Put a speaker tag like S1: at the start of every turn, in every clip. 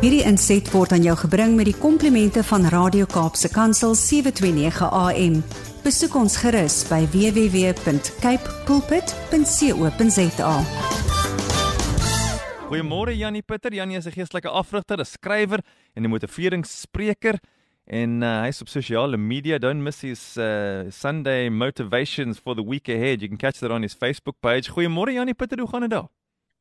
S1: Hierdie inset word aan jou gebring met die komplimente van Radio Kaapse Kansel 729 AM. Besoek ons gerus by www.cape pulpit.co.za.
S2: Goeiemôre Janie Pieter. Janie is 'n geestelike afrigter, 'n skrywer en 'n motiveringsspreker en uh, hy's op sosiale media. Don't miss his uh, Sunday motivations for the week ahead. You can catch that on his Facebook page. Goeiemôre Janie Pieter, hoe gaan dit daar?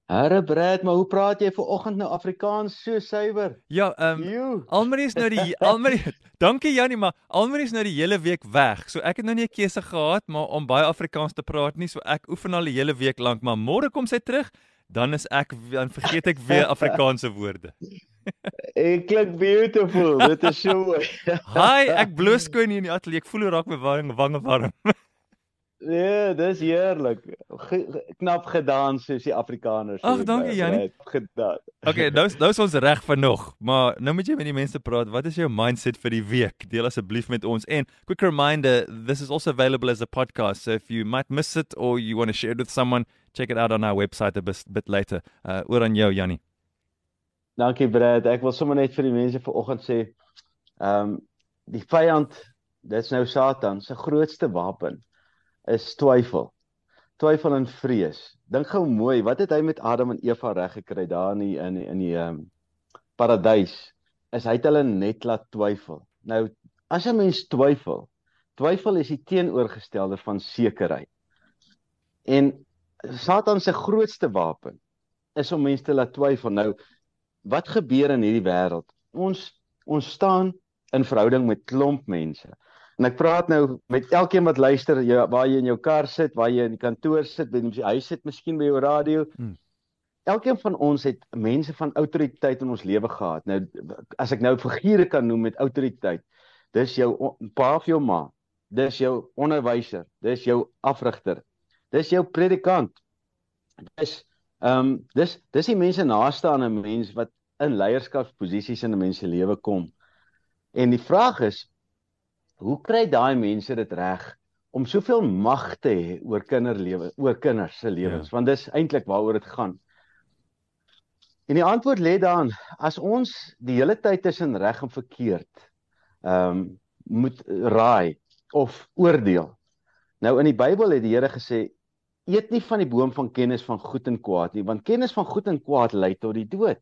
S3: Harre Brad, maar hoe praat jy ver oggend nou Afrikaans so suiwer?
S2: Ja, ehm um, Almarie is nou die Almarie. Dankie Janie, maar Almarie is nou die hele week weg. So ek het nou nie 'n keuse gehad maar om baie Afrikaans te praat nie. So ek oefen al die hele week lank, maar môre kom sy terug, dan is ek dan vergeet ek weer Afrikaanse woorde.
S3: Ek klink beautiful. Dit is so.
S2: Hi, ek bloos skoon hier in die ateljee. Ek voel hoe raak my wange warm.
S3: Nee, dis heerlik. Ge, knap gedans soos die Afrikaners.
S2: Ag, dankie Janie.
S3: Gedaan.
S2: Okay, nou nou is ons reg vir nog, maar nou moet jy met die mense praat. Wat is jou mindset vir die week? Deel asseblief met ons. En quick reminder, this is also available as a podcast. So if you might miss it or you want to share it with someone, check it out on our website a bit, bit later. Uh oor aan jou Janie.
S3: Dankie Brad. Ek wil sommer net vir die mense vanoggend sê, ehm um, die vyand, dit's nou Satan se grootste wapen is twyfel. Twyfel en vrees. Dink gou mooi, wat het hy met Adam en Eva reg gekry daar in die, in die, in die um, paradys? Is hy het hulle net laat twyfel. Nou, as 'n mens twyfel, twyfel is die teenoorgestelde van sekerheid. En Satan se grootste wapen is om mense te laat twyfel. Nou, wat gebeur in hierdie wêreld? Ons ons staan in verhouding met klomp mense. En ek praat nou met elkeen wat luister, jy waar jy in jou kar sit, waar jy in die kantoor sit, by die huis sit, miskien by jou radio. Hmm. Elkeen van ons het mense van autoriteit in ons lewe gehad. Nou as ek nou figure kan noem met autoriteit, dis jou pa of jou ma, dis jou onderwyser, dis jou afrigter, dis jou predikant. Dis ehm um, dis dis die mense naaste aan 'n mens wat in leierskapsposisies in 'n mens se lewe kom. En die vraag is hoe kry daai mense dit reg om soveel mag te hê oor kinderlewe, oor kinders se lewens? Ja. Want dis eintlik waaroor dit gaan. En die antwoord lê daarin as ons die hele tyd tussen reg en verkeerd ehm um, moet raai of oordeel. Nou in die Bybel het die Here gesê eet nie van die boom van kennis van goed en kwaad nie, want kennis van goed en kwaad lei tot die dood.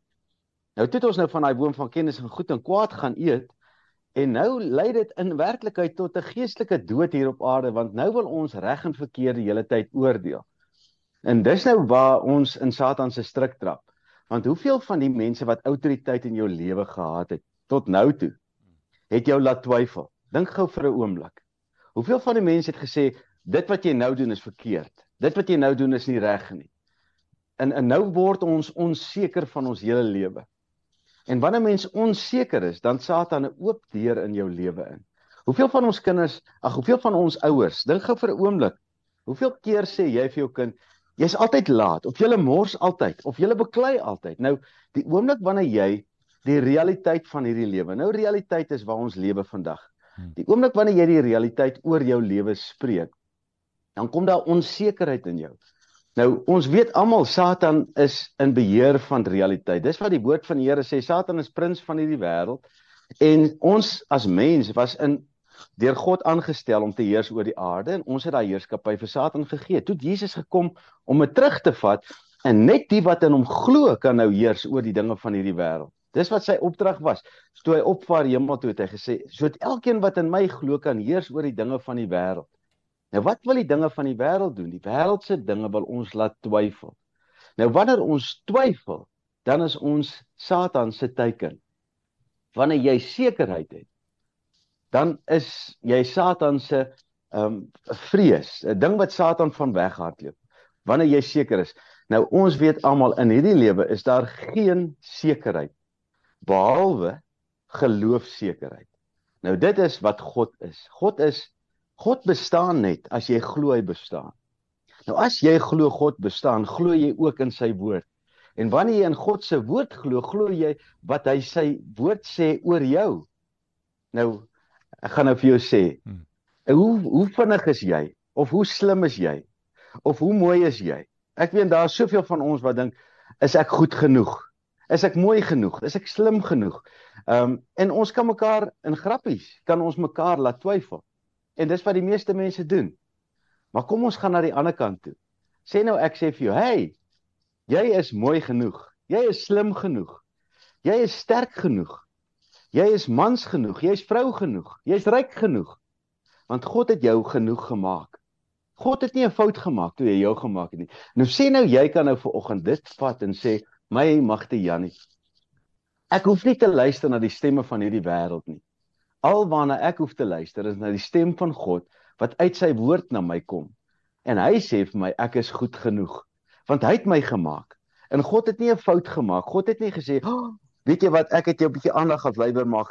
S3: Nou toe het ons nou van daai boom van kennis van goed en kwaad gaan eet en nou lei dit in werklikheid tot 'n geestelike dood hier op aarde want nou wil ons reg en verkeerd die hele tyd oordeel. En dis nou waar ons in Satan se struik trap. Want hoeveel van die mense wat autoriteit in jou lewe gehad het tot nou toe het jou laat twyfel? Dink gou vir 'n oomblik. Hoeveel van die mense het gesê dit wat jy nou doen is verkeerd. Dit wat jy nou doen is nie reg nie. En en nou word ons onseker van ons hele lewe. En wanneer mens onseker is, dan Satan 'n oop deur in jou lewe in. Hoeveel van ons kinders, ag hoeveel van ons ouers, dink gou vir 'n oomblik. Hoeveel keer sê jy vir jou kind, jy's altyd laat of jy mors altyd of jy beklei altyd. Nou, die oomblik wanneer jy die realiteit van hierdie lewe. Nou realiteit is waar ons lewe vandag. Hmm. Die oomblik wanneer jy die realiteit oor jou lewe spreek, dan kom daar onsekerheid in jou. Nou ons weet almal Satan is in beheer van realiteit. Dis wat die woord van die Here sê, Satan is prins van hierdie wêreld en ons as mens was in deur God aangestel om te heers oor die aarde en ons het daai heerskappy vir Satan gegee. Toe Jesus gekom om dit terug te vat en net die wat in hom glo kan nou heers oor die dinge van hierdie wêreld. Dis wat sy opdrag was. Toe hy opvaar hemel toe het hy gesê, "Sodat elkeen wat in my glo kan heers oor die dinge van die wêreld." Nou wat wil die dinge van die wêreld doen? Die wêreldse dinge wil ons laat twyfel. Nou wanneer ons twyfel, dan is ons Satan se teiken. Wanneer jy sekerheid het, dan is jy Satan se ehm um, vrees, 'n ding wat Satan van weghardloop. Wanneer jy seker is. Nou ons weet almal in hierdie lewe is daar geen sekerheid behalwe geloofsekerheid. Nou dit is wat God is. God is God bestaan net as jy glo hy bestaan. Nou as jy glo God bestaan, glo jy ook in sy woord. En wanneer jy in God se woord glo, glo jy wat hy sy woord sê oor jou. Nou ek gaan nou vir jou sê, hmm. hoe hoe vinnig is jy of hoe slim is jy of hoe mooi is jy? Ek weet daar is soveel van ons wat dink is ek goed genoeg? Is ek mooi genoeg? Is ek slim genoeg? Ehm um, en ons kan mekaar in grappies kan ons mekaar laat twyfel. En dis wat die meeste mense doen. Maar kom ons gaan na die ander kant toe. Sê nou ek sê vir jou, "Hey, jy is mooi genoeg. Jy is slim genoeg. Jy is sterk genoeg. Jy is mans genoeg. Jy is vrou genoeg. Jy is ryk genoeg." Want God het jou genoeg gemaak. God het nie 'n fout gemaak toe hy jou gemaak het nie. Nou sê nou jy kan nou vir oggend dit vat en sê, "My magte Jannie, ek hoef nie te luister na die stemme van hierdie wêreld nie. Alwaarna ek hoef te luister is na die stem van God wat uit sy woord na my kom. En hy sê vir my, ek is goed genoeg, want hy het my gemaak. En God het nie 'n fout gemaak. God het nie gesê, oh, "Weet jy wat, ek het jou 'n bietjie aandag afleiber mag.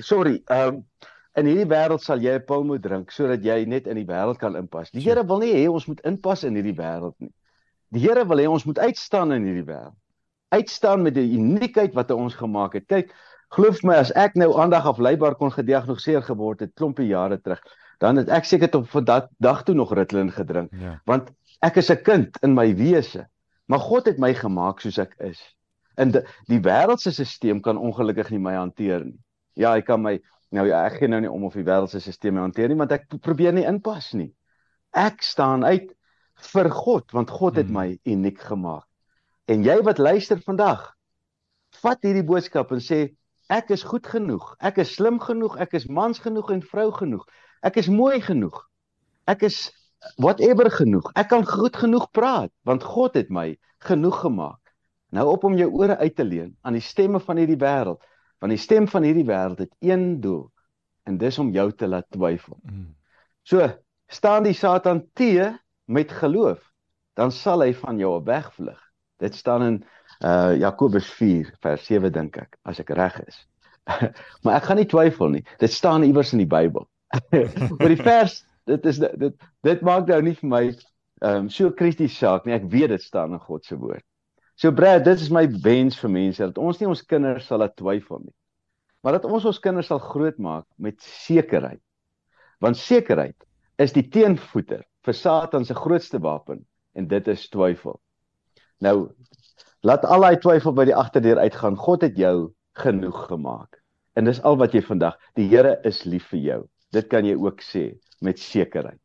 S3: Sorry, ehm um, In hierdie wêreld sal jy 'n pil moet drink sodat jy net in die wêreld kan inpas. Die Here wil nie hê ons moet inpas in hierdie wêreld nie. Die Here wil hê ons moet uitstaan in hierdie wêreld. Uitstaan met die uniekheid wat hy ons gemaak het. Kyk, glo my as ek nou aandag afleibaar kon gediagnoseer geword het klompie jare terug, dan het ek seker tot vandag dag toe nog Ritalin gedrink. Ja. Want ek is 'n kind in my wese. Maar God het my gemaak soos ek is. En die, die wêreldse stelsel kan ongelukkig nie my hanteer nie. Ja, hy kan my Nou ja, ek gee nou nie om of die wêreldse stelsel hanteer nie, want ek probeer nie inpas nie. Ek staan uit vir God, want God het hmm. my uniek gemaak. En jy wat luister vandag, vat hierdie boodskap en sê ek is goed genoeg. Ek is slim genoeg, ek is mans genoeg en vrou genoeg. Ek is mooi genoeg. Ek is whatever genoeg. Ek kan goed genoeg praat want God het my genoeg gemaak. Nou op om jou ore uit te leen aan die stemme van hierdie wêreld Want die stem van hierdie wêreld het een doel en dis om jou te laat twyfel. Mm. So, staan die Satan te met geloof, dan sal hy van jou wegvlug. Dit staan in uh Jakobus 4 vers 7 dink ek, as ek reg is. maar ek gaan nie twyfel nie. Dit staan iewers in die Bybel. maar die vers, dit is dit dit maak nou nie vir my ehm um, so krities saak nie. Ek weet dit staan in God se woord. So Brad, dit is my wens vir mense dat ons nie ons kinders sal laat twyfel nie. Maar dat ons ons kinders sal grootmaak met sekerheid. Want sekerheid is die teenvoeter vir Satan se grootste wapen en dit is twyfel. Nou laat al daai twyfel by die agterdeur uitgaan. God het jou genoeg gemaak. En dis al wat jy vandag. Die Here is lief vir jou. Dit kan jy ook sê met sekerheid.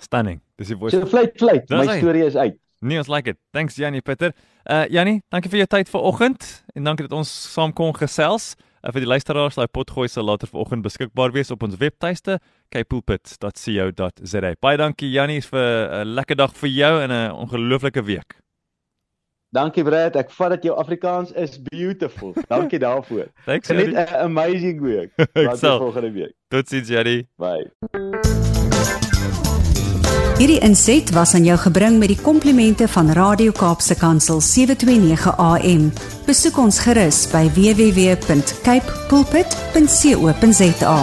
S2: Stunning. Dis die woord.
S3: So fluit fluit. My storie is uit.
S2: Nee, ons like it. Thanks Janie Pieter. Uh Janie, dankie vir jou tyd vanoggend en dankie dat ons saam kon gesels. Uh, vir die luisteraars, daai potgooi sal later vanoggend beskikbaar wees op ons webtuiste kpulpit.co.za. Baie dankie Janie vir 'n uh, lekker dag vir jou en 'n uh, ongelooflike week.
S3: Dankie Brad, ek vat dat jou Afrikaans is beautiful. Dankie daarvoor.
S2: Thanks.
S3: Net 'n amazing week. Tot volgende week.
S2: Totsiens Janie.
S3: Bye.
S1: Hierdie inset was aan jou gebring met die komplimente van Radio Kaapse Kansel 729 AM. Besoek ons gerus by www.cape pulpit.co.za.